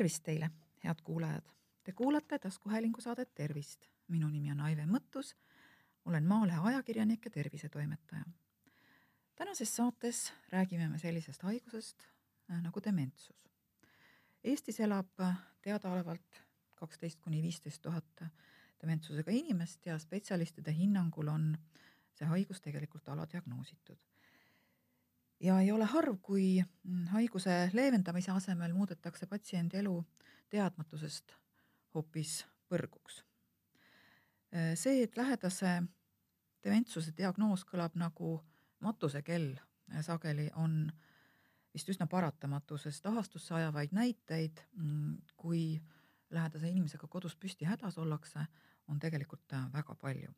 tervist teile, head kuulajad. Te kuulate taskuhäälingu saadet Tervist. minu nimi on Aive Mõttus. olen Maalehe ajakirjanik ja tervisetoimetaja. tänases saates räägime me sellisest haigusest äh, nagu dementsus. Eestis elab teadaolevalt kaksteist kuni viisteist tuhat dementsusega inimest ja spetsialistide hinnangul on see haigus tegelikult aladiagnoositud ja ei ole harv, kui mm, haiguse leevendamise asemel muudetakse patsiendi elu teadmatusest hoopis põrguks. Äh, see, et lähedase dementsuse diagnoos kõlab nagu matusekell äh, sageli, on vist üsna paratamatu, sest ahastusse ajavaid näiteid, mm, kui lähedase inimesega kodus püsti hädas ollakse, on tegelikult äh, väga palju.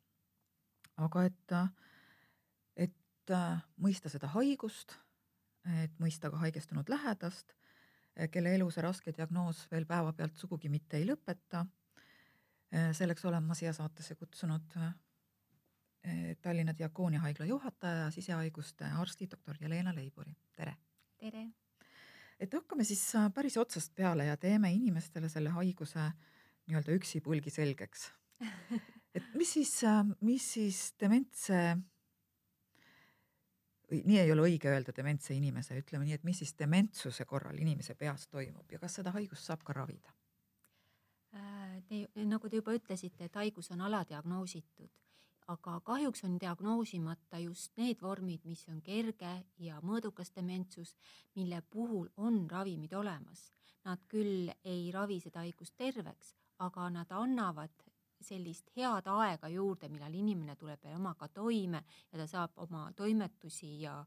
aga et, et mõista seda haigust, et mõista ka haigestunud lähedast, kelle elu see raske diagnoos veel päevapealt sugugi mitte ei lõpeta. selleks olen ma siia saatesse kutsunud Tallinna Diakoonia haigla juhataja, sisehaiguste arsti doktor Jelena Leiburi, tere. tere. et hakkame siis päris otsast peale ja teeme inimestele selle haiguse nii-öelda üksipulgi selgeks. et mis siis, mis siis dementse nii ei ole õige öelda dementse inimese, ütleme nii, et mis siis dementsuse korral inimese peas toimub ja kas seda haigust saab ka ravida? Äh, te, nagu te juba ütlesite, et haigus on aladiagnoositud, aga kahjuks on diagnoosimata just need vormid, mis on kerge ja mõõdukas dementsus, mille puhul on ravimid olemas. Nad küll ei ravi seda haigust terveks, aga nad annavad sellist head aega juurde, millal inimene tuleb omaga toime ja ta saab oma toimetusi ja,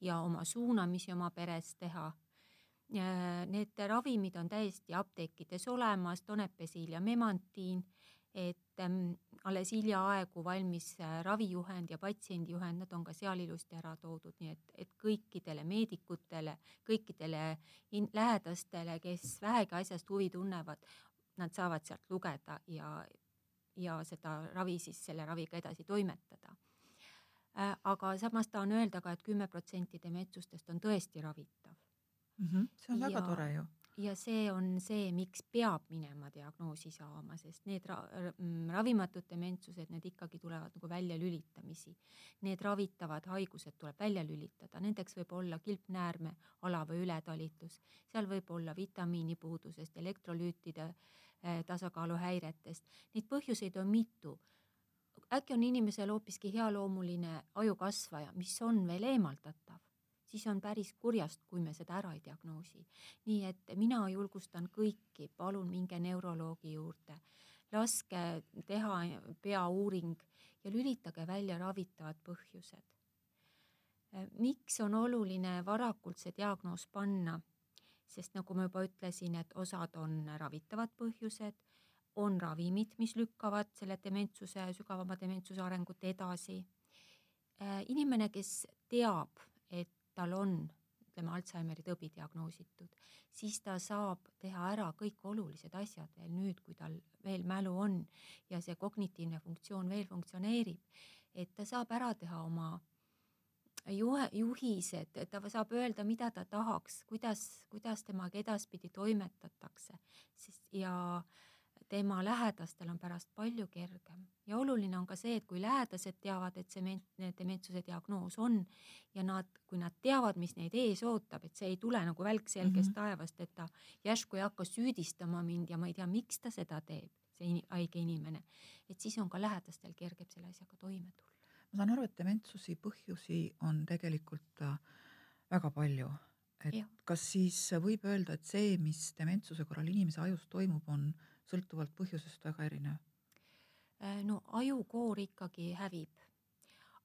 ja oma suunamisi oma peres teha. Need ravimid on täiesti apteekides olemas, Donepezil ja Memantiin, et ähm, alles hiljaaegu valmis äh, ravijuhend ja patsiendijuhend, nad on ka seal ilusti ära toodud, nii et, et kõikidele meedikutele, kõikidele lähedastele, kes vähegi asjast huvi tunnevad, nad saavad sealt lugeda ja ja seda ravi siis selle raviga edasi toimetada. Äh, aga samas tahan öelda ka et, et kümme protsenti dementsustest on tõesti ravitav mm. -hmm. see on väga ja, tore ju ja see on see, miks peab minema diagnoosi saama, sest need ra mm, ravimatud dementsused, need ikkagi tulevad nagu väljalülitamisi. Need ravitavad haigused tuleb välja lülitada, nendeks võib olla kilpnäärme ala- või ületalitlus, seal võib olla vitamiinipuudusest, elektrolüütide äh, tasakaaluhäiretest. Neid põhjuseid on mitu. äkki on inimesel hoopiski healoomuline ajukasvaja, mis on veel eemaldatav, siis on päris kurjast, kui me seda ära ei diagnoosi. nii et mina julgustan kõiki, palun minge neuroloogi juurde, laske teha peauuring ja lülitage välja ravitavad põhjused. Miks on oluline varakult see diagnoos panna? Sest nagu ma juba ütlesin, et osad on ravitavad põhjused, on ravimid, mis lükkavad selle dementsuse, sügavama dementsuse arengut edasi. Äh, inimene, kes teab, et tal on ütleme Alžeimeri tõbi diagnoositud, siis ta saab teha ära kõik olulised asjad veel nüüd, kui tal veel mälu on ja see kognitiivne funktsioon veel funktsioneerib, et ta saab ära teha oma juhe, juhised, et ta saab öelda, mida ta tahaks, kuidas, kuidas temaga edaspidi toimetatakse, siis ja tema lähedastel on pärast palju kergem. Ja oluline on ka see, et kui lähedased teavad, et see dementsuse diagnoos on ja nad, kui nad teavad, mis neid ees ootab, et see ei tule nagu välk selgest mm -hmm. taevast, et ta järsku ei hakka süüdistama mind ja ma ei tea, miks ta seda teeb, see haige inimene, et siis on ka lähedastel kergem selle asjaga toime tulla ma saan aru, et dementsuse põhjusi on tegelikult äh, väga palju. et ja. kas siis võib öelda, et see, mis dementsuse korral inimese ajus toimub, on sõltuvalt põhjusest väga erinev? Äh, no ajukoor ikkagi hävib,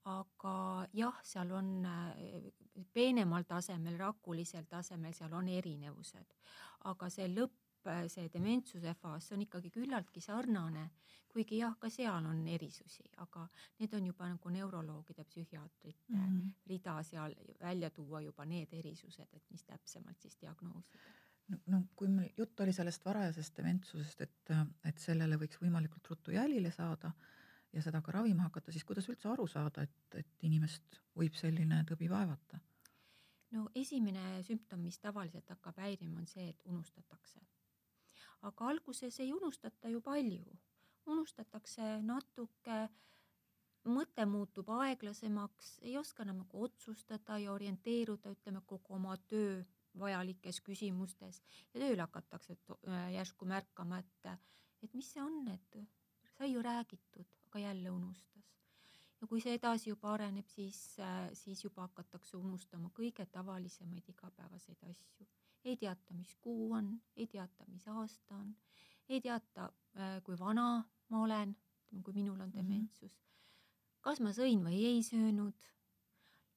aga jah, seal on äh, peenemal tasemel, rakulisel tasemel, seal on erinevused, aga see lõpp see dementsuse faas, see on ikkagi küllaltki sarnane, kuigi jah, ka seal on erisusi, aga need on juba nagu neuroloogide, psühhiaatrite mm -hmm. rida seal välja tuua juba need erisused, et mis täpsemalt siis diagnoosida no, no kui meil jutt oli sellest varajasest dementsusest, et, et sellele võiks võimalikult ruttu jälile saada ja seda ka ravima hakata, siis kuidas üldse aru saada, et, et inimest võib selline tõbi vaevata? no esimene sümptom, mis tavaliselt hakkab häirima, on see, et unustatakse aga alguses ei unustata ju palju, unustatakse natuke, mõte muutub aeglasemaks, ei oska enam nagu otsustada ja orienteeruda, ütleme kogu oma töö vajalikes küsimustes ja tööle hakatakse äh, järsku märkama, et, et mis see on, et sai ju räägitud, aga jälle unustas. ja kui see edasi juba areneb, siis, äh, siis juba hakatakse unustama kõige tavalisemaid igapäevaseid asju. Ei teata, mis kuu on, ei teata, mis aasta on, ei teata, äh, kui vana ma olen, kui minul on mhm. dementsus mm, -hmm. kas ma sõin või ei söönud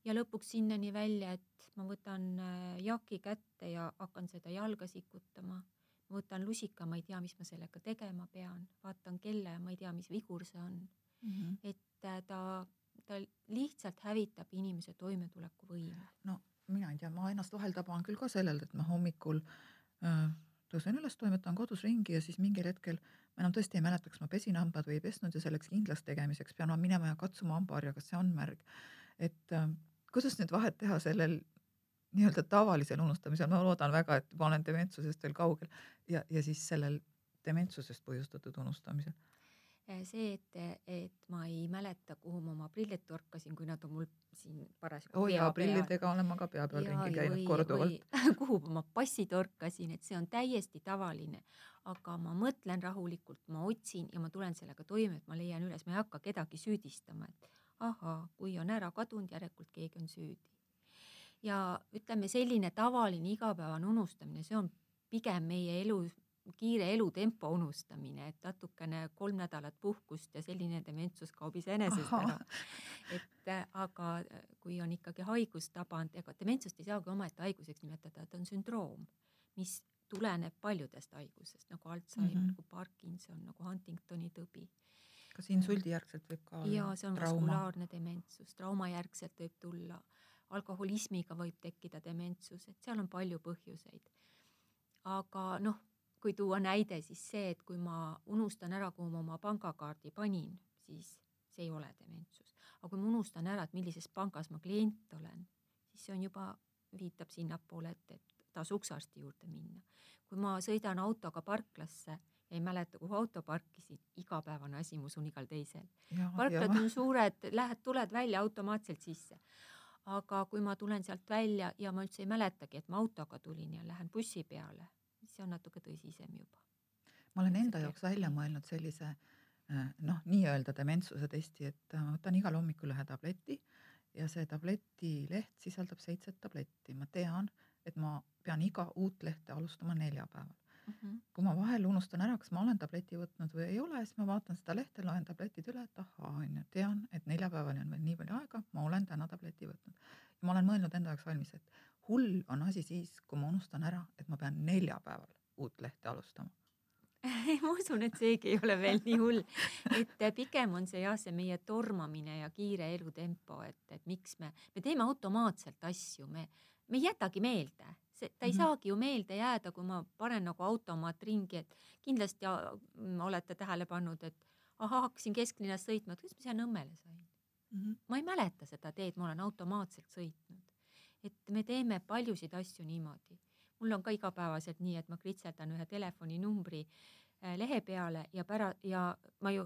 ja lõpuks sinnani välja, et ma võtan äh, jaki kätte ja hakkan seda jalga sikutama ma võtan lusika, ma ei tea, mis ma sellega tegema pean, vaatan kella ja ma ei tea, mis vigur see on mm. -hmm. et äh, ta, ta lihtsalt hävitab inimese toimetulekuvõime. no mina ei tea, ma ennast vahel taban küll ka sellel, et ma hommikul äh, tõusen üles, toimetan kodus ringi ja siis mingil hetkel ma enam tõesti ei mäleta, kas ma pesin hambad või ei pesnud ja selleks kindlaks tegemiseks pean ma minema ja katsuma hambaharja, kas see on märg. et äh, kuidas nüüd vahet teha sellel nii-öelda tavalisel unustamisel, ma loodan väga, et ma olen dementsusest veel kaugel ja, ja siis sellel dementsusest põhjustatud unustamisel. See, et, et ma ei mäleta, kuhu ma oma prillid torkasin, kui nad on mul siin parasjagu oh jaa, prillidega olen ma ka pea peal ringi käinud korduvalt. kuhu ma passi torkasin, et see on täiesti tavaline. aga ma mõtlen rahulikult, ma otsin ja ma tulen sellega toime, et ma leian üles, ma ei hakka kedagi süüdistama, et ahaa, kui on ära kadunud, järelikult keegi on süüdi ja ütleme, selline tavaline igapäevane unustamine, see on pigem meie elu, kiire elutempo unustamine, et natukene kolm nädalat puhkust ja selline dementsus kaob iseenesest ära. et äh, aga äh, kui on ikkagi haigus tabanud, ega dementsust ei saagi omaette haiguseks nimetada, ta on sündroom, mis tuleneb paljudest haigusest nagu Alžeimer mm, -hmm. nagu Parkinson, nagu Huntingtoni tõbi kas insuldijärgselt võib ka olla? jaa, see on trauma. vaskulaarne dementsus, traumajärgselt võib tulla alkoholismiga võib tekkida dementsus, et seal on palju põhjuseid. aga noh, kui tuua näide, siis see, et kui ma unustan ära, kuhu ma oma pangakaardi panin, siis see ei ole dementsus. aga kui ma unustan ära, et millises pangas ma klient olen, siis see on juba, viitab sinnapoole, et, et tasuks arsti juurde minna. kui ma sõidan autoga parklasse ei mäleta, kuhu auto parkisin, igapäevane asi, ma usun igal teisel. parklad on suured, lähed, tuled välja automaatselt sisse aga kui ma tulen sealt välja ja ma üldse ei mäletagi, et ma autoga tulin ja lähen bussi peale, see on natuke tõsisem juba. ma olen enda jaoks välja mõelnud sellise äh, noh, nii-öelda dementsuse testi, et äh, ma võtan igal hommikul ühe tableti ja see tableti leht sisaldab seitset tabletti, ma tean, et ma pean iga uut lehte alustama neljapäeval mm. -hmm. kui ma vahel unustan ära, kas ma olen tableti võtnud või ei ole, siis ma vaatan seda lehte, loen tabletid üle, et ahaa, onju, tean, et neljapäevani on veel nii palju aega, ma olen täna tableti võtnud. ma olen mõelnud enda jaoks valmis, et hull on asi siis, kui ma unustan ära, et ma pean neljapäeval uut lehte alustama ma usun, et seegi ei ole veel nii hull, et pigem on see jah, see meie tormamine ja kiire elutempo, et, et miks me, me teeme automaatselt asju, me, me ei jätagi meelde see, ta ei mm -hmm. saagi ju meelde jääda, kui ma panen nagu automaat ringi, et kindlasti mm, olete tähele pannud, et ahah, hakkasin kesklinnas sõitma, et kuidas ma siia Nõmmele sain mm. -hmm. ma ei mäleta seda teed, ma olen automaatselt sõitnud. Et me teeme paljusid asju niimoodi. mul on ka igapäevaselt nii, et ma kritseldan ühe telefoninumbri äh, lehe peale ja pära- ja ma ju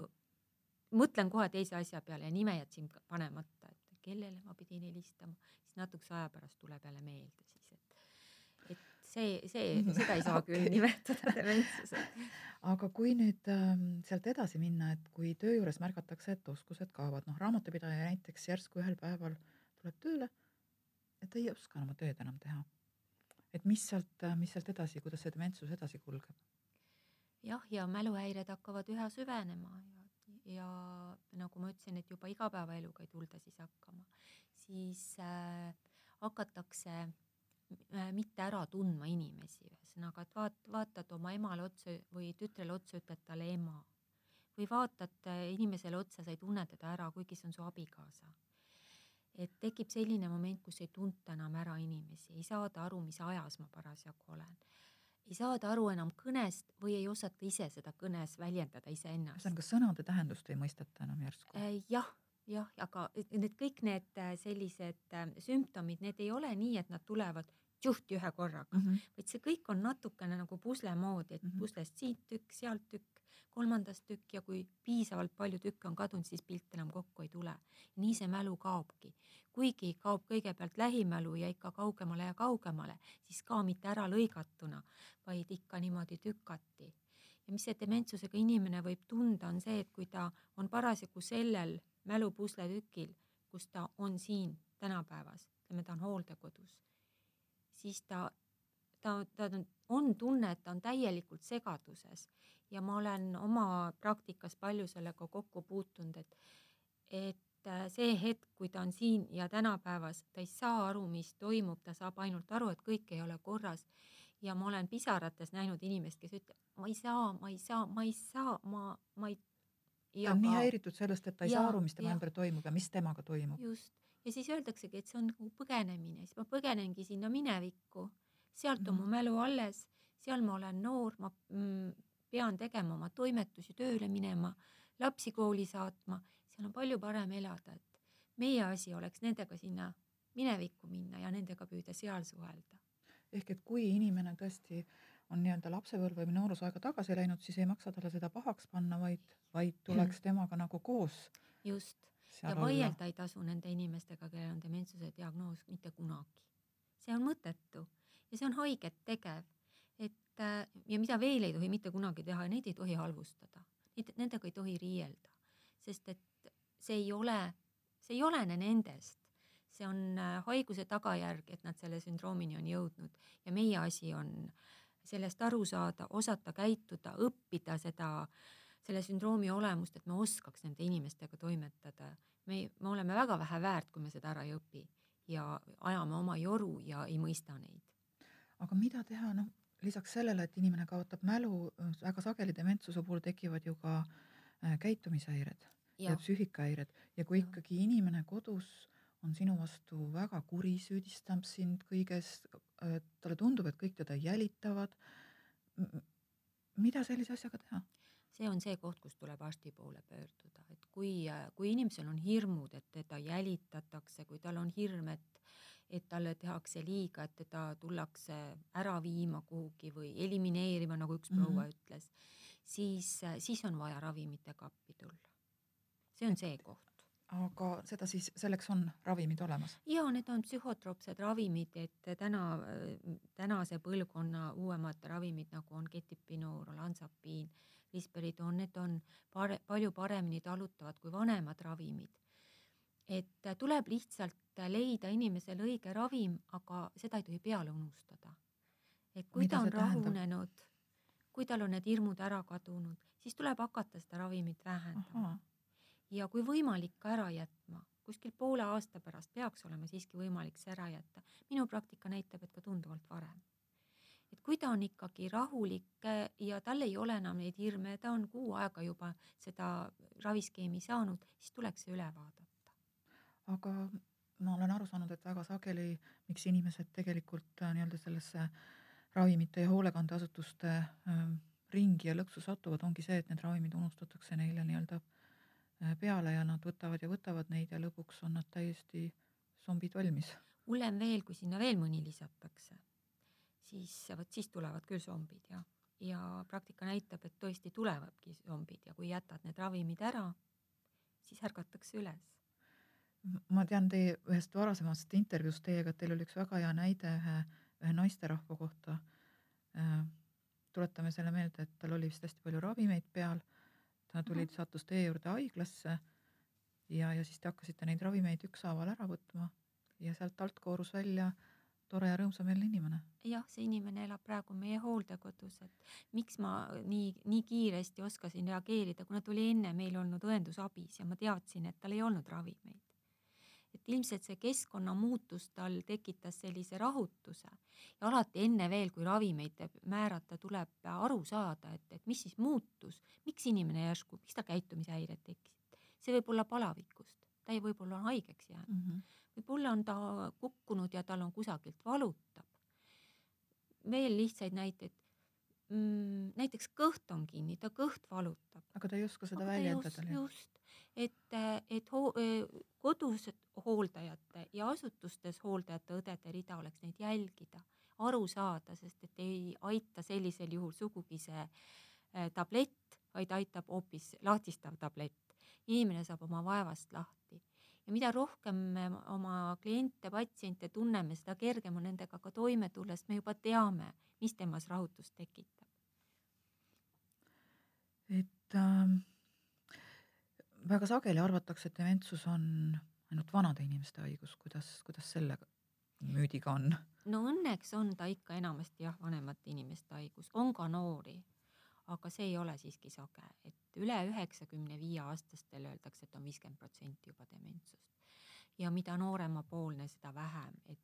mõtlen kohe teise asja peale ja nime jätsin panemata, et kellele ma pidin helistama, siis natukese aja pärast tuleb jälle meelde siis, et see, see, seda ei saa okay. küll nimetada dementsuseks. aga kui nüüd ähm, sealt edasi minna, et kui töö juures märgatakse, et oskused kaovad, noh, raamatupidaja näiteks järsku ühel päeval tuleb tööle, et ei oska oma tööd enam teha. et mis sealt, mis sealt edasi, kuidas see dementsus edasi kulgeb? jah, ja mäluhäired hakkavad üha süvenema ja, ja nagu ma ütlesin, et juba igapäevaeluga ei tulda siis hakkama, siis äh, hakatakse Äh, mitte ära tundma inimesi, ühesõnaga, et vaat-, vaatad oma emale otsa või tütrele otsa, ütled talle ema. või vaatad äh, inimesele otsa, sa ei tunne teda ära, kuigi see on su abikaasa. Et tekib selline moment, kus ei tunta enam ära inimesi, ei saada aru, mis ajas ma parasjagu olen. ei saada aru enam kõnest või ei osata ise seda kõnes väljendada iseennast. ühesõnaga sõnade tähendust ei mõisteta enam järsku? Äh, jah jah, aga need kõik need sellised sümptomid, need ei ole nii, et nad tulevad tšuhti ühe korraga mm, -hmm. vaid see kõik on natukene nagu pusle moodi, et Mhm. puslest siit tükk, sealt tükk, kolmandast tükk ja kui piisavalt palju tükke on kadunud, siis pilt enam kokku ei tule. nii see mälu kaobki, kuigi kaob kõigepealt lähimälu ja ikka kaugemale ja kaugemale, siis ka mitte ära lõigatuna, vaid ikka niimoodi tükati. ja mis see dementsusega inimene võib tunda, on see, et kui ta on parasjagu sellel mälupusletükil, kus ta on siin tänapäevas, ütleme, ta on hooldekodus, siis ta, ta, ta on, tunne, et ta on täielikult segaduses ja ma olen oma praktikas palju sellega kokku puutunud, et, et äh, see hetk, kui ta on siin ja tänapäevas, ta ei saa aru, mis toimub, ta saab ainult aru, et kõik ei ole korras. ja ma olen pisarates näinud inimest, kes ütleb, ma ei saa, ma ei saa, ma ei saa, ma, ma ei. ta on nii häiritud sellest, et ta ei ja, saa aru, mis tema ümber toimub ja mis temaga toimub. just, ja siis öeldaksegi, et see on nagu põgenemine, siis ma põgenengi sinna minevikku, sealt on Mhm. mu mälu alles, seal ma olen noor, ma mm, pean tegema oma toimetusi, tööle minema, lapsi kooli saatma, seal on palju parem elada, et meie asi oleks nendega sinna minevikku minna ja nendega püüda seal suhelda. ehk et kui inimene tõesti on nii-öelda lapsepõlve või noorusaega tagasi läinud, siis ei maksa talle seda pahaks panna, vaid, vaid tuleks temaga nagu koos just, ja vaielda ei tasu nende inimestega, kellel on dementsuse diagnoos mitte kunagi. see on mõttetu ja see on haiget tegev, et äh, ja mida veel ei tohi mitte kunagi teha, neid ei tohi halvustada, nendega ei tohi riielda, sest et see ei ole, see ei olene nendest. See on äh, haiguse tagajärg, et nad selle sündroomini on jõudnud. Ja meie asi on sellest aru saada, osata käituda, õppida seda, selle sündroomi olemust, et me oskaks nende inimestega toimetada. me, me oleme väga vähe väärt, kui me seda ära ei õpi ja ajame oma joru ja ei mõista neid. aga mida teha, noh, lisaks sellele, et inimene kaotab mälu, väga sageli dementsuse puhul tekivad ju ka äh, käitumishäired ja, ja psüühikahäired ja kui Ja. ikkagi inimene kodus on sinu vastu väga kuri, süüdistab sind kõiges, talle tundub, et kõik teda jälitavad. mida sellise asjaga teha? See on see koht, kus tuleb arsti poole pöörduda, et kui, kui inimesel on hirmud, et teda jälitatakse, kui tal on hirm, et et talle tehakse liiga, et teda tullakse ära viima kuhugi või elimineerima, nagu üks Mhm. proua mm -hmm. ütles, siis, siis on vaja ravimitega appi tulla. see on see koht aga seda siis, selleks on ravimid olemas? ja need on psühhotroopsed ravimid, et täna, tänase põlvkonna uuemad ravimid nagu on ketipinoor, olanzapiin, risperidon, need on pare, palju paremini talutavad kui vanemad ravimid. et tuleb lihtsalt leida inimesele õige ravim, aga seda ei tohi peale unustada. et kui Mida ta on rahunenud, kui tal on need hirmud ära kadunud, siis tuleb hakata seda ravimit vähendama ja kui võimalik ka ära jätma, kuskil poole aasta pärast peaks olema siiski võimalik see ära jätta. minu praktika näitab, et ka tunduvalt varem. Et kui ta on ikkagi rahulik ja tal ei ole enam neid hirme, ta on kuu aega juba seda raviskeemi saanud, siis tuleks see üle vaadata. aga ma olen aru saanud, et väga sageli, miks inimesed tegelikult äh, nii-öelda sellesse ravimite ja hoolekandeasutuste äh, ringi ja lõksu satuvad, ongi see, et need ravimid unustatakse neile nii-öelda äh, peale ja nad võtavad ja võtavad neid ja lõpuks on nad täiesti zombid valmis. hullem veel, kui sinna veel mõni lisatakse, siis vot siis tulevad küll zombid ja, ja praktika näitab, et tõesti tulevadki zombid ja kui jätad need ravimid ära, siis ärgatakse üles ma tean teie ühest varasemast intervjuust teiega, et teil oli üks väga hea näide ühe, ühe naisterahva kohta. tuletame selle meelde, et tal oli vist hästi palju ravimeid peal. ta tuli mm, -hmm. sattus teie juurde haiglasse ja, ja siis te hakkasite neid ravimeid ükshaaval ära võtma ja sealt alt koorus välja tore ja rõõmsameelne inimene. jah, see inimene elab praegu meie hooldekodus, et miks ma nii, nii kiiresti oskasin reageerida, kuna ta oli enne meil olnud õendusabis ja ma teadsin, et tal ei olnud ravimeid et ilmselt see keskkonnamuutus tal tekitas sellise rahutuse ja alati enne veel, kui ravimeid määrata, tuleb aru saada, et, et mis siis muutus, miks inimene järsku, miks tal käitumishäired tekkisid. see võib olla palavikust, ta ei võib-olla on haigeks jäänud mm -hmm., võib-olla on ta kukkunud ja tal on kusagilt valutab. veel lihtsaid näiteid mm,. näiteks kõht on kinni, ta kõht valutab. aga ta ei oska seda väljendada. just, et, et ho kodus hooldajate ja asutustes hooldajate õdede rida oleks neid jälgida aru saada, sest et ei aita sellisel juhul sugugi see äh, tablett, vaid aitab hoopis lahtistav tablett. inimene saab oma vaevast lahti ja mida rohkem me oma kliente, patsiente tunneme, seda kergem on nendega ka toime tulla, sest me juba teame, mis temas rahutust tekitab. et äh, väga sageli arvatakse, et dementsus on ainult vanade inimeste haigus, kuidas, kuidas selle müüdiga on? no õnneks on ta ikka enamasti jah, vanemate inimeste haigus, on ka noori, aga see ei ole siiski sage, et üle üheksakümne viie aastastel öeldakse, et on viiskümmend protsenti juba dementsust. ja mida nooremapoolne, seda vähem, et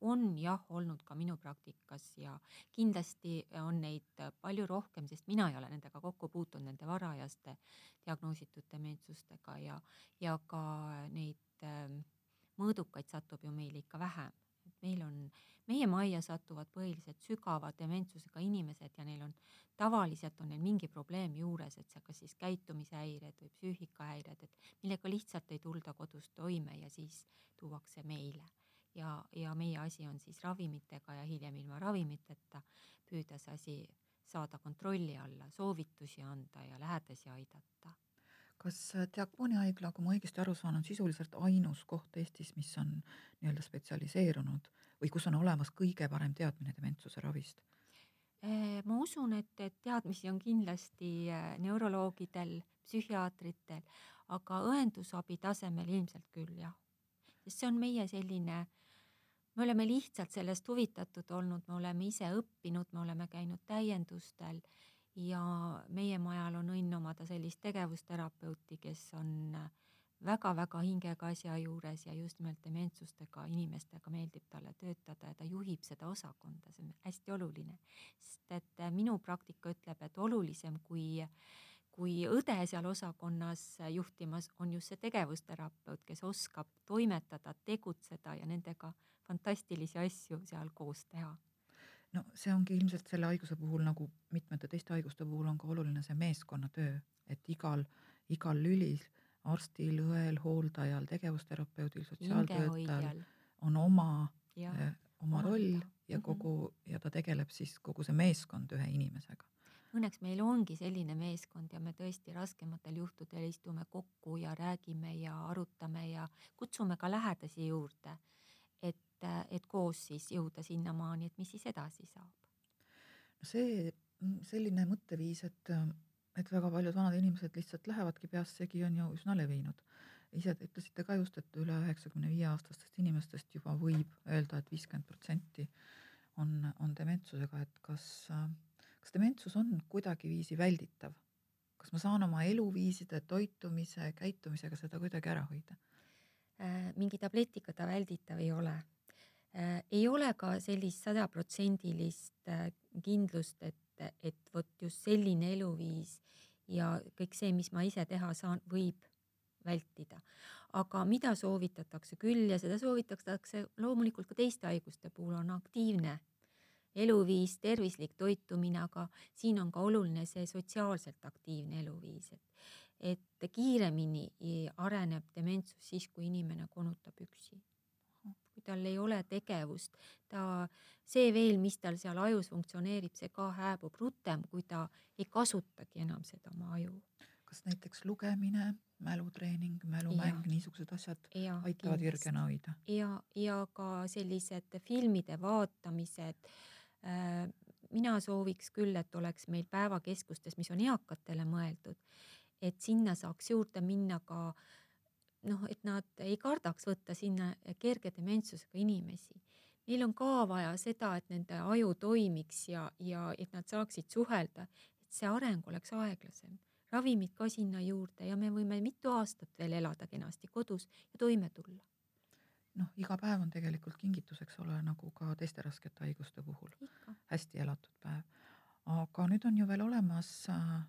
on jah olnud ka minu praktikas ja kindlasti on neid palju rohkem, sest mina ei ole nendega kokku puutunud, nende varajaste diagnoositud dementsustega ja, ja ka neid ähm, mõõdukaid satub ju meil ikka vähem. et meil on, meie majja satuvad põhiliselt sügava dementsusega inimesed ja neil on, tavaliselt on neil mingi probleem juures, et see kas siis käitumishäired või psüühikahäired, et millega lihtsalt ei tulda kodus toime ja siis tuuakse meile ja, ja meie asi on siis ravimitega ja hiljem ilma ravimiteta püüda see asi saada kontrolli alla, soovitusi anda ja lähedasi aidata. kas Diakooni haigla, kui ma õigesti aru saan, on sisuliselt ainus koht Eestis, mis on nii-öelda spetsialiseerunud või kus on olemas kõige parem teadmine dementsuse ravist? Äh, ma usun, et, et teadmisi on kindlasti äh, neuroloogidel, psühhiaatritel, aga õendusabi tasemel ilmselt küll jah. sest see on meie selline äh, me oleme lihtsalt sellest huvitatud olnud, me oleme ise õppinud, me oleme käinud täiendustel ja meie majal on õnn omada sellist tegevusterapeuti, kes on väga-väga hingega asja juures ja just nimelt dementsustega inimestega meeldib talle töötada ja ta juhib seda osakonda, see on hästi oluline. sest et minu praktika ütleb, et olulisem kui kui õde seal osakonnas juhtimas on just see tegevusterapeut, kes oskab toimetada, tegutseda ja nendega fantastilisi asju seal koos teha. no see ongi ilmselt selle haiguse puhul nagu mitmete teiste haiguste puhul on ka oluline see meeskonnatöö, et igal, igal lülis, arstil, õel, hooldajal, tegevusterapeudil, sotsiaaltöötajal on oma, eh, oma roll ja mhm. kogu ja ta tegeleb siis kogu see meeskond ühe inimesega õnneks meil ongi selline meeskond ja me tõesti raskematel juhtudel istume kokku ja räägime ja arutame ja kutsume ka lähedasi juurde et, et koos siis jõuda sinnamaani, et mis siis edasi saab. no see selline mõtteviis, et, et väga paljud vanad inimesed lihtsalt lähevadki peast segi, on ju üsna levinud. ise te ütlesite ka just, et üle üheksakümne viie aastastest inimestest juba võib öelda et, et viiskümmend protsenti on, on dementsusega, et kas, kas dementsus on kuidagiviisi välditav? kas ma saan oma eluviiside, toitumise, käitumisega seda kuidagi ära hoida? Äh, mingi tabletiga ta välditav ei ole. Äh, ei ole ka sellist sajaprotsendilist äh, kindlust, et, et vot just selline eluviis ja kõik see, mis ma ise teha saan, võib vältida. aga mida soovitatakse küll ja seda soovitatakse loomulikult ka teiste haiguste puhul, on aktiivne eluviis, tervislik toitumine, aga siin on ka oluline see sotsiaalselt aktiivne eluviis, et et kiiremini areneb dementsus siis, kui inimene konutab üksi. Tal ei ole tegevust, ta, see veel, mis tal seal ajus funktsioneerib, see ka hääbub rutem, kui ta ei kasutagi enam seda oma aju. kas näiteks lugemine, mälutreening, mälumäng, niisugused asjad ja, aitavad virgena hoida? ja, ja ka sellised filmide vaatamised äh, mina sooviks küll, et oleks meil päevakeskustes, mis on eakatele mõeldud, et sinna saaks juurde minna ka noh, et nad ei kardaks võtta sinna kerge dementsusega inimesi. Neil on ka vaja seda, et nende aju toimiks ja, ja et nad saaksid suhelda, et see areng oleks aeglasem. ravimid ka sinna juurde ja me võime mitu aastat veel elada kenasti kodus ja toime tulla. noh, iga päev on tegelikult kingitus, eks ole, nagu ka teiste raskete haiguste puhul. hästi elatud päev. aga nüüd on ju veel olemas äh,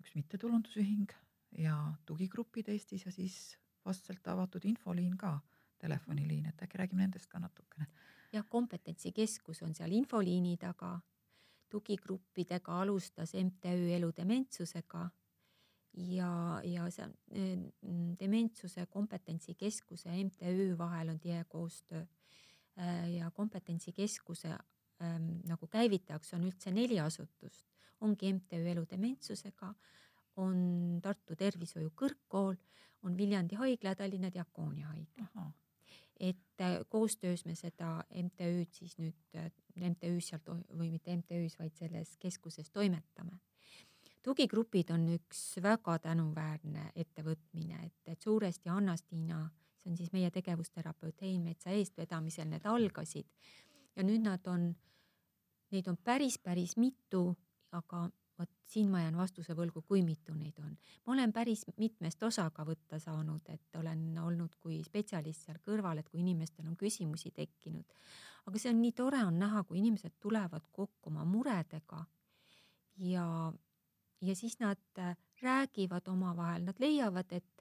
üks mittetulundusühing ja tugigrupid Eestis ja siis vastselt avatud infoliin ka, telefoniliin, et äkki räägime nendest ka natukene. jah, kompetentsikeskus on seal infoliini taga, tugigruppidega alustas MTÜ Elu dementsusega ja, ja see on mm, dementsuse kompetentsikeskuse MTÜ vahel on tihe koostöö. Äh, ja kompetentsikeskuse ähm, nagu käivitajaks on üldse neli asutust, ongi MTÜ Elu dementsusega, on Tartu Tervishoiu Kõrgkool, on Viljandi Haigla ja Tallinna Diakoonia Haigla. et äh, koostöös me seda MTÜ-d siis nüüd, äh, MTÜ-s seal või mitte MTÜ-s, vaid selles keskuses toimetame. Tugigrupid on üks väga tänuväärne ettevõtmine, et, et suuresti Anna-Stiina, see on siis meie tegevusterapeut Hein Metsa eestvedamisel need algasid. Ja nüüd nad on, neid on päris, päris mitu, aga vot siin ma jään vastuse võlgu, kui mitu neid on. ma olen päris mitmest osaga võtta saanud, et olen olnud kui spetsialist seal kõrval, et kui inimestel on küsimusi tekkinud. aga see on nii tore on näha, kui inimesed tulevad kokku oma muredega ja, ja siis nad äh, räägivad omavahel, nad leiavad, et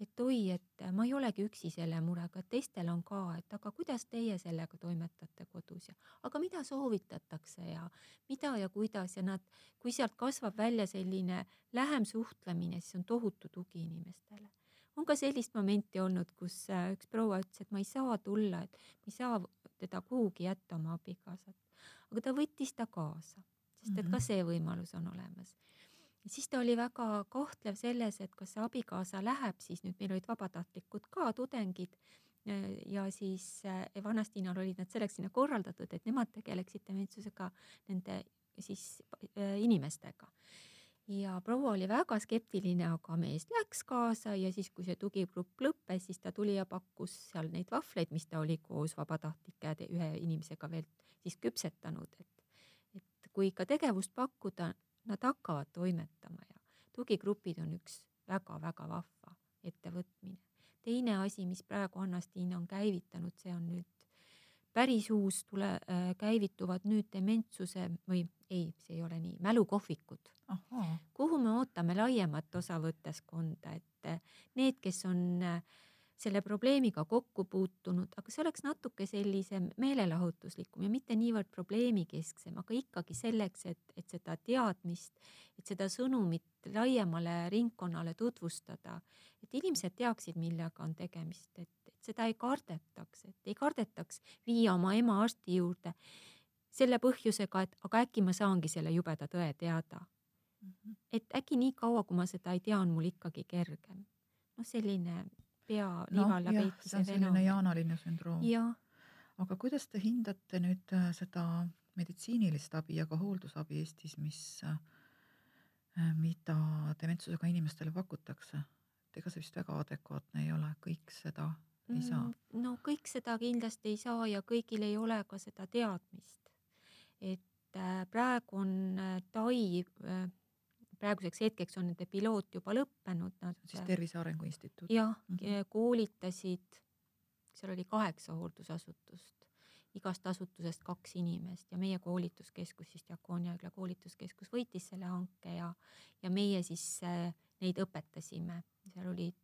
et oi, et ma ei olegi üksi selle murega, et teistel on ka, et aga kuidas teie sellega toimetate kodus ja aga mida soovitatakse ja mida ja kuidas ja nad, kui sealt kasvab välja selline lähem suhtlemine, siis on tohutu tugi inimestele. on ka sellist momenti olnud, kus äh, üks proua ütles, et ma ei saa tulla, et ma ei saa teda kuhugi jätta, oma abikaasat, aga ta võttis ta kaasa, sest et ka mhm. see võimalus on olemas siis ta oli väga kahtlev selles, et kas see abikaasa läheb, siis nüüd meil olid vabatahtlikud ka tudengid ja siis eh, Vanastinal olid nad selleks sinna korraldatud, et nemad tegeleksid dementsusega nende siis eh, inimestega. ja proua oli väga skeptiline, aga mees läks kaasa ja siis, kui see tugigrupp lõppes, siis ta tuli ja pakkus seal neid vahvleid, mis ta oli koos vabatahtlike ühe inimesega veel siis küpsetanud, et, et kui ikka tegevust pakkuda, nad hakkavad toimetama ja tugigrupid on üks väga-väga vahva ettevõtmine. teine asi, mis praegu Anna-Stiina on käivitanud, see on nüüd päris uus tule äh,, käivituvad nüüd dementsuse või ei, see ei ole nii, mälukohvikud. kuhu me ootame laiemat osavõtteskonda, et äh, need, kes on äh, selle probleemiga kokku puutunud, aga see oleks natuke sellisem meelelahutuslikum ja mitte niivõrd probleemikesksem, aga ikkagi selleks, et, et seda teadmist, et seda sõnumit laiemale ringkonnale tutvustada, et inimesed teaksid, millega on tegemist, et, et seda ei kardetaks, et ei kardetaks viia oma ema arsti juurde selle põhjusega, et aga äkki ma saangi selle jubeda tõe teada mm. -hmm. et äkki nii kaua, kui ma seda ei tea, on mul ikkagi kergem. noh, selline pea nivalla no, peitmise see on selline jaanaline sündroom. jah. aga kuidas te hindate nüüd äh, seda meditsiinilist abi ja ka hooldusabi Eestis, mis, äh, mida dementsusega inimestele pakutakse? et ega see vist väga adekvaatne ei ole, kõik seda ei saa. Mm, no kõik seda kindlasti ei saa ja kõigil ei ole ka seda teadmist. et äh, praegu on Tai praeguseks hetkeks on nende piloot juba lõppenud, nad. siis Tervise Arengu Instituut. jah mm -hmm., koolitasid, seal oli kaheksa hooldusasutust, igast asutusest kaks inimest ja meie koolituskeskus siis Diakoonia haigla koolituskeskus võitis selle hanke ja, ja meie siis äh, neid õpetasime, seal olid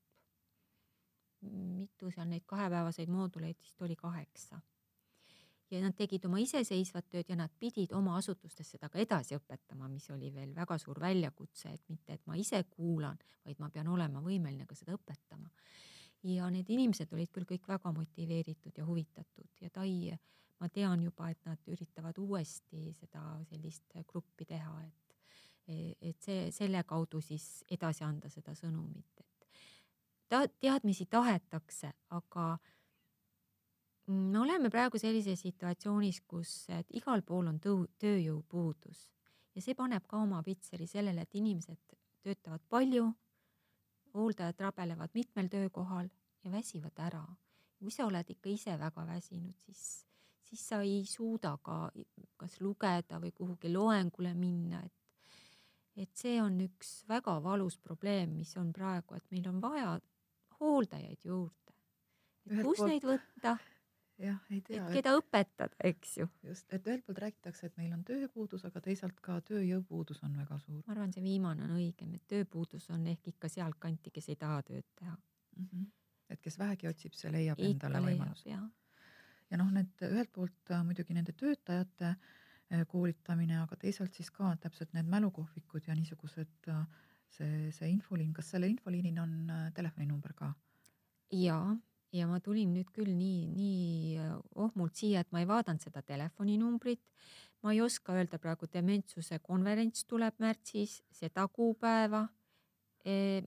mitu seal neid kahepäevaseid mooduleid vist oli kaheksa ja nad tegid oma iseseisvat tööd ja nad pidid oma asutustes seda ka edasi õpetama, mis oli veel väga suur väljakutse, et mitte, et ma ise kuulan, vaid ma pean olema võimeline ka seda õpetama. ja need inimesed olid küll kõik väga motiveeritud ja huvitatud ja Tai, ma tean juba, et nad üritavad uuesti seda sellist gruppi teha, et, et see, selle kaudu siis edasi anda seda sõnumit, et ta, teadmisi tahetakse, aga me oleme praegu sellises situatsioonis, kus igal pool on tõu-, tööjõupuudus ja see paneb ka oma pitseri sellele, et inimesed töötavad palju, hooldajad rabelevad mitmel töökohal ja väsivad ära. kui sa oled ikka ise väga väsinud, siis, siis sa ei suuda ka kas lugeda või kuhugi loengule minna, et et see on üks väga valus probleem, mis on praegu, et meil on vaja hooldajaid juurde. kus poolt... neid võtta jah, ei tea. et keda õpetada, eks ju. just, et ühelt poolt räägitakse, et meil on tööpuudus, aga teisalt ka tööjõupuudus on väga suur. ma arvan, see viimane on õigem, et tööpuudus on ehk ikka sealtkanti, kes ei taha tööd teha mm. -hmm. et kes vähegi otsib, see leiab ikka endale võimaluse. ja noh, need ühelt poolt äh, muidugi nende töötajate äh, koolitamine, aga teisalt siis ka täpselt need mälukohvikud ja niisugused äh, see, see infoliin, kas sellel infoliinil on telefoninumber ka? jaa ja ma tulin nüüd küll nii, nii äh, ohmult siia, et ma ei vaadanud seda telefoninumbrit. ma ei oska öelda praegu, dementsuse konverents tuleb märtsis, seda kuupäeva e,.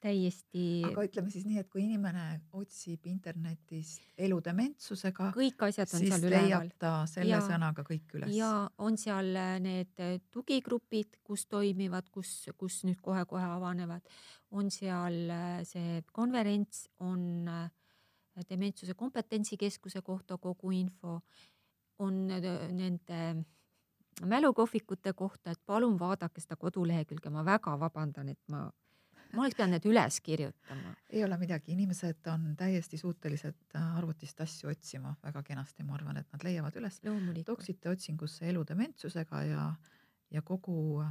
täiesti. aga ütleme siis nii, et kui inimene otsib internetist elu dementsusega, kõik asjad on seal üleval ta selle Ja- sõnaga kõik üles. ja on seal äh, need äh, tugigrupid, kus toimivad, kus, kus nüüd kohe-kohe avanevad, on seal see konverents, on äh, dementsuse kompetentsikeskuse kohta kogu info, on nende mälukohvikute kohta, et palun vaadake seda kodulehekülge, ma väga vabandan, et ma, ma oleks pidanud need üles kirjutama. ei ole midagi, inimesed on täiesti suutelised äh, arvutist asju otsima väga kenasti, ma arvan, et nad leiavad üles. toksite otsingusse elu dementsusega ja, ja kogu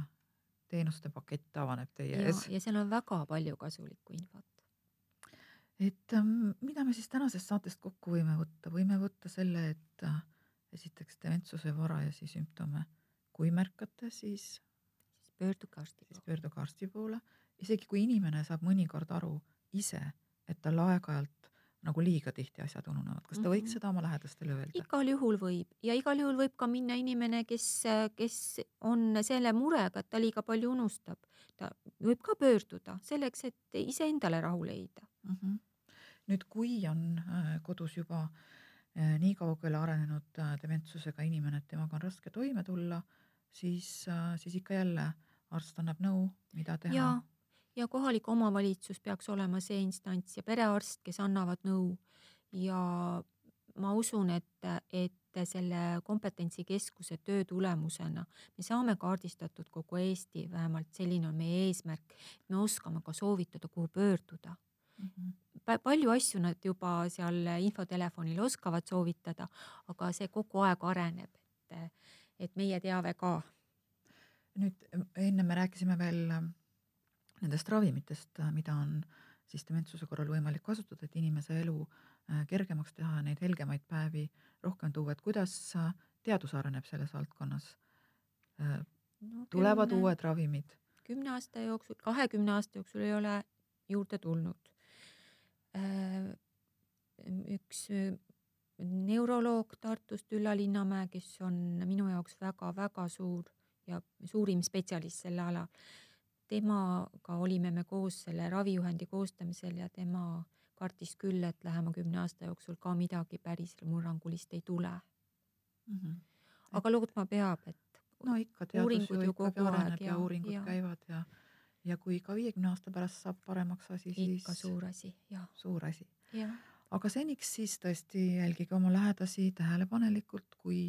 teenuste pakett avaneb teie ja, ees. ja seal on väga palju kasulikku infot. Et ähm, mida me siis tänasest saatest kokku võime võtta, võime võtta selle, et äh, esiteks dementsuse varajasi sümptome, kui märkate, siis, siis pöörduge arsti siis poole. pöörduge arsti poole, isegi kui inimene saab mõnikord aru ise, et tal aeg-ajalt nagu liiga tihti asjad ununevad, kas ta võiks Mhm. seda oma lähedastele öelda? igal juhul võib ja igal juhul võib ka minna inimene, kes, kes on selle murega, et ta liiga palju unustab. ta võib ka pöörduda selleks, et iseendale rahu leida. mm. -hmm. Nüüd, kui on äh, kodus juba äh, nii kaugele arenenud äh, dementsusega inimene, et temaga on raske toime tulla, siis siis ikka jälle arst annab nõu, mida teha. ja, ja kohalik omavalitsus peaks olema see instants ja perearst, kes annavad nõu ja ma usun, et, et selle kompetentsikeskuse töö tulemusena me saame kaardistatud kogu Eesti, vähemalt selline on meie eesmärk. me oskame ka soovitada, kuhu pöörduda. Palju asju nad juba seal infotelefonil oskavad soovitada, aga see kogu aeg areneb, et, et meie teave ka. nüüd enne me rääkisime veel äh, nendest ravimitest, mida on siis dementsuse korral võimalik kasutada, et inimese elu äh, kergemaks teha ja neid helgemaid päevi rohkem tuua, et kuidas äh, teadus areneb selles valdkonnas? no, tulevad kümne, uued ravimid? kümne aasta jooksul, kahekümne aasta jooksul ei ole juurde tulnud. Üks neuroloog Tartust, Ülla Linnamäe, kes on minu jaoks väga-väga suur ja suurim spetsialist selle alal. temaga olime me koos selle ravijuhendi koostamisel ja tema kartis küll, et lähema kümne aasta jooksul ka midagi päris murrangulist ei tule. mm. -hmm. aga lootma peab, et no ikka, teadus uuringud ju aeg areneb ja uuringud ja- käivad ja ja kui ka viiekümne aasta pärast saab paremaks asi, siis ikka suur asi ja, suur asi. ja aga seniks siis tõesti jälgige oma lähedasi tähelepanelikult, kui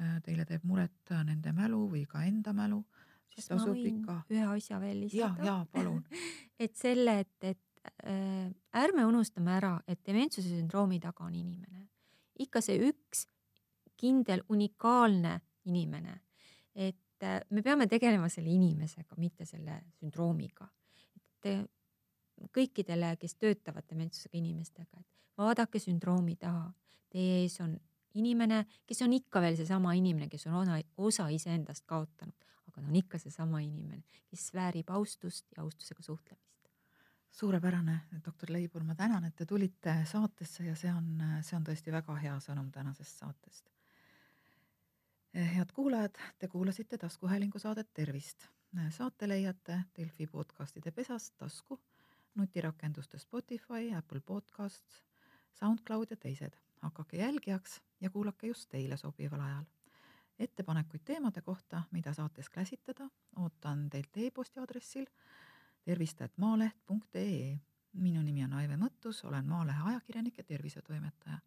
äh, teile teeb muret äh, nende mälu või ka enda mälu, siis tasub ikka. ühe asja veel ja, lisada? ja palun. et selle, et, et äh, ärme unustame ära, et dementsuse sündroomi taga on inimene, ikka see üks kindel unikaalne inimene, et äh, me peame tegelema selle inimesega, mitte selle sündroomiga. et äh, kõikidele, kes töötavad dementsusega inimestega, et vaadake sündroomi taha. Teie ees on inimene, kes on ikka veel seesama inimene, kes on osa, osa iseendast kaotanud, aga ta on ikka seesama inimene, kes väärib austust ja austusega suhtlemist. suurepärane, doktor Leibur, ma tänan, et te tulite saatesse ja see on, see on tõesti väga hea sõnum tänasest saatest. Head kuulajad, te kuulasite taskuhäälingu saadet Tervist. saate leiate Delfi podcastide pesast tasku, nutirakenduste Spotify, Apple Podcasts, SoundCloud ja teised. hakake jälgijaks ja kuulake just teile sobival ajal. ettepanekuid teemade kohta, mida saates käsitleda, ootan teilt e-posti aadressil tervist.maaleht.ee. minu nimi on Aive Mõttus, olen Maalehe ajakirjanik ja tervisetoimetaja.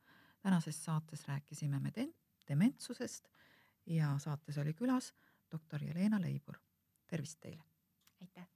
tänases saates rääkisime me dementsusest ja saates oli külas doktor Jelena Leibur. tervist teile! aitäh!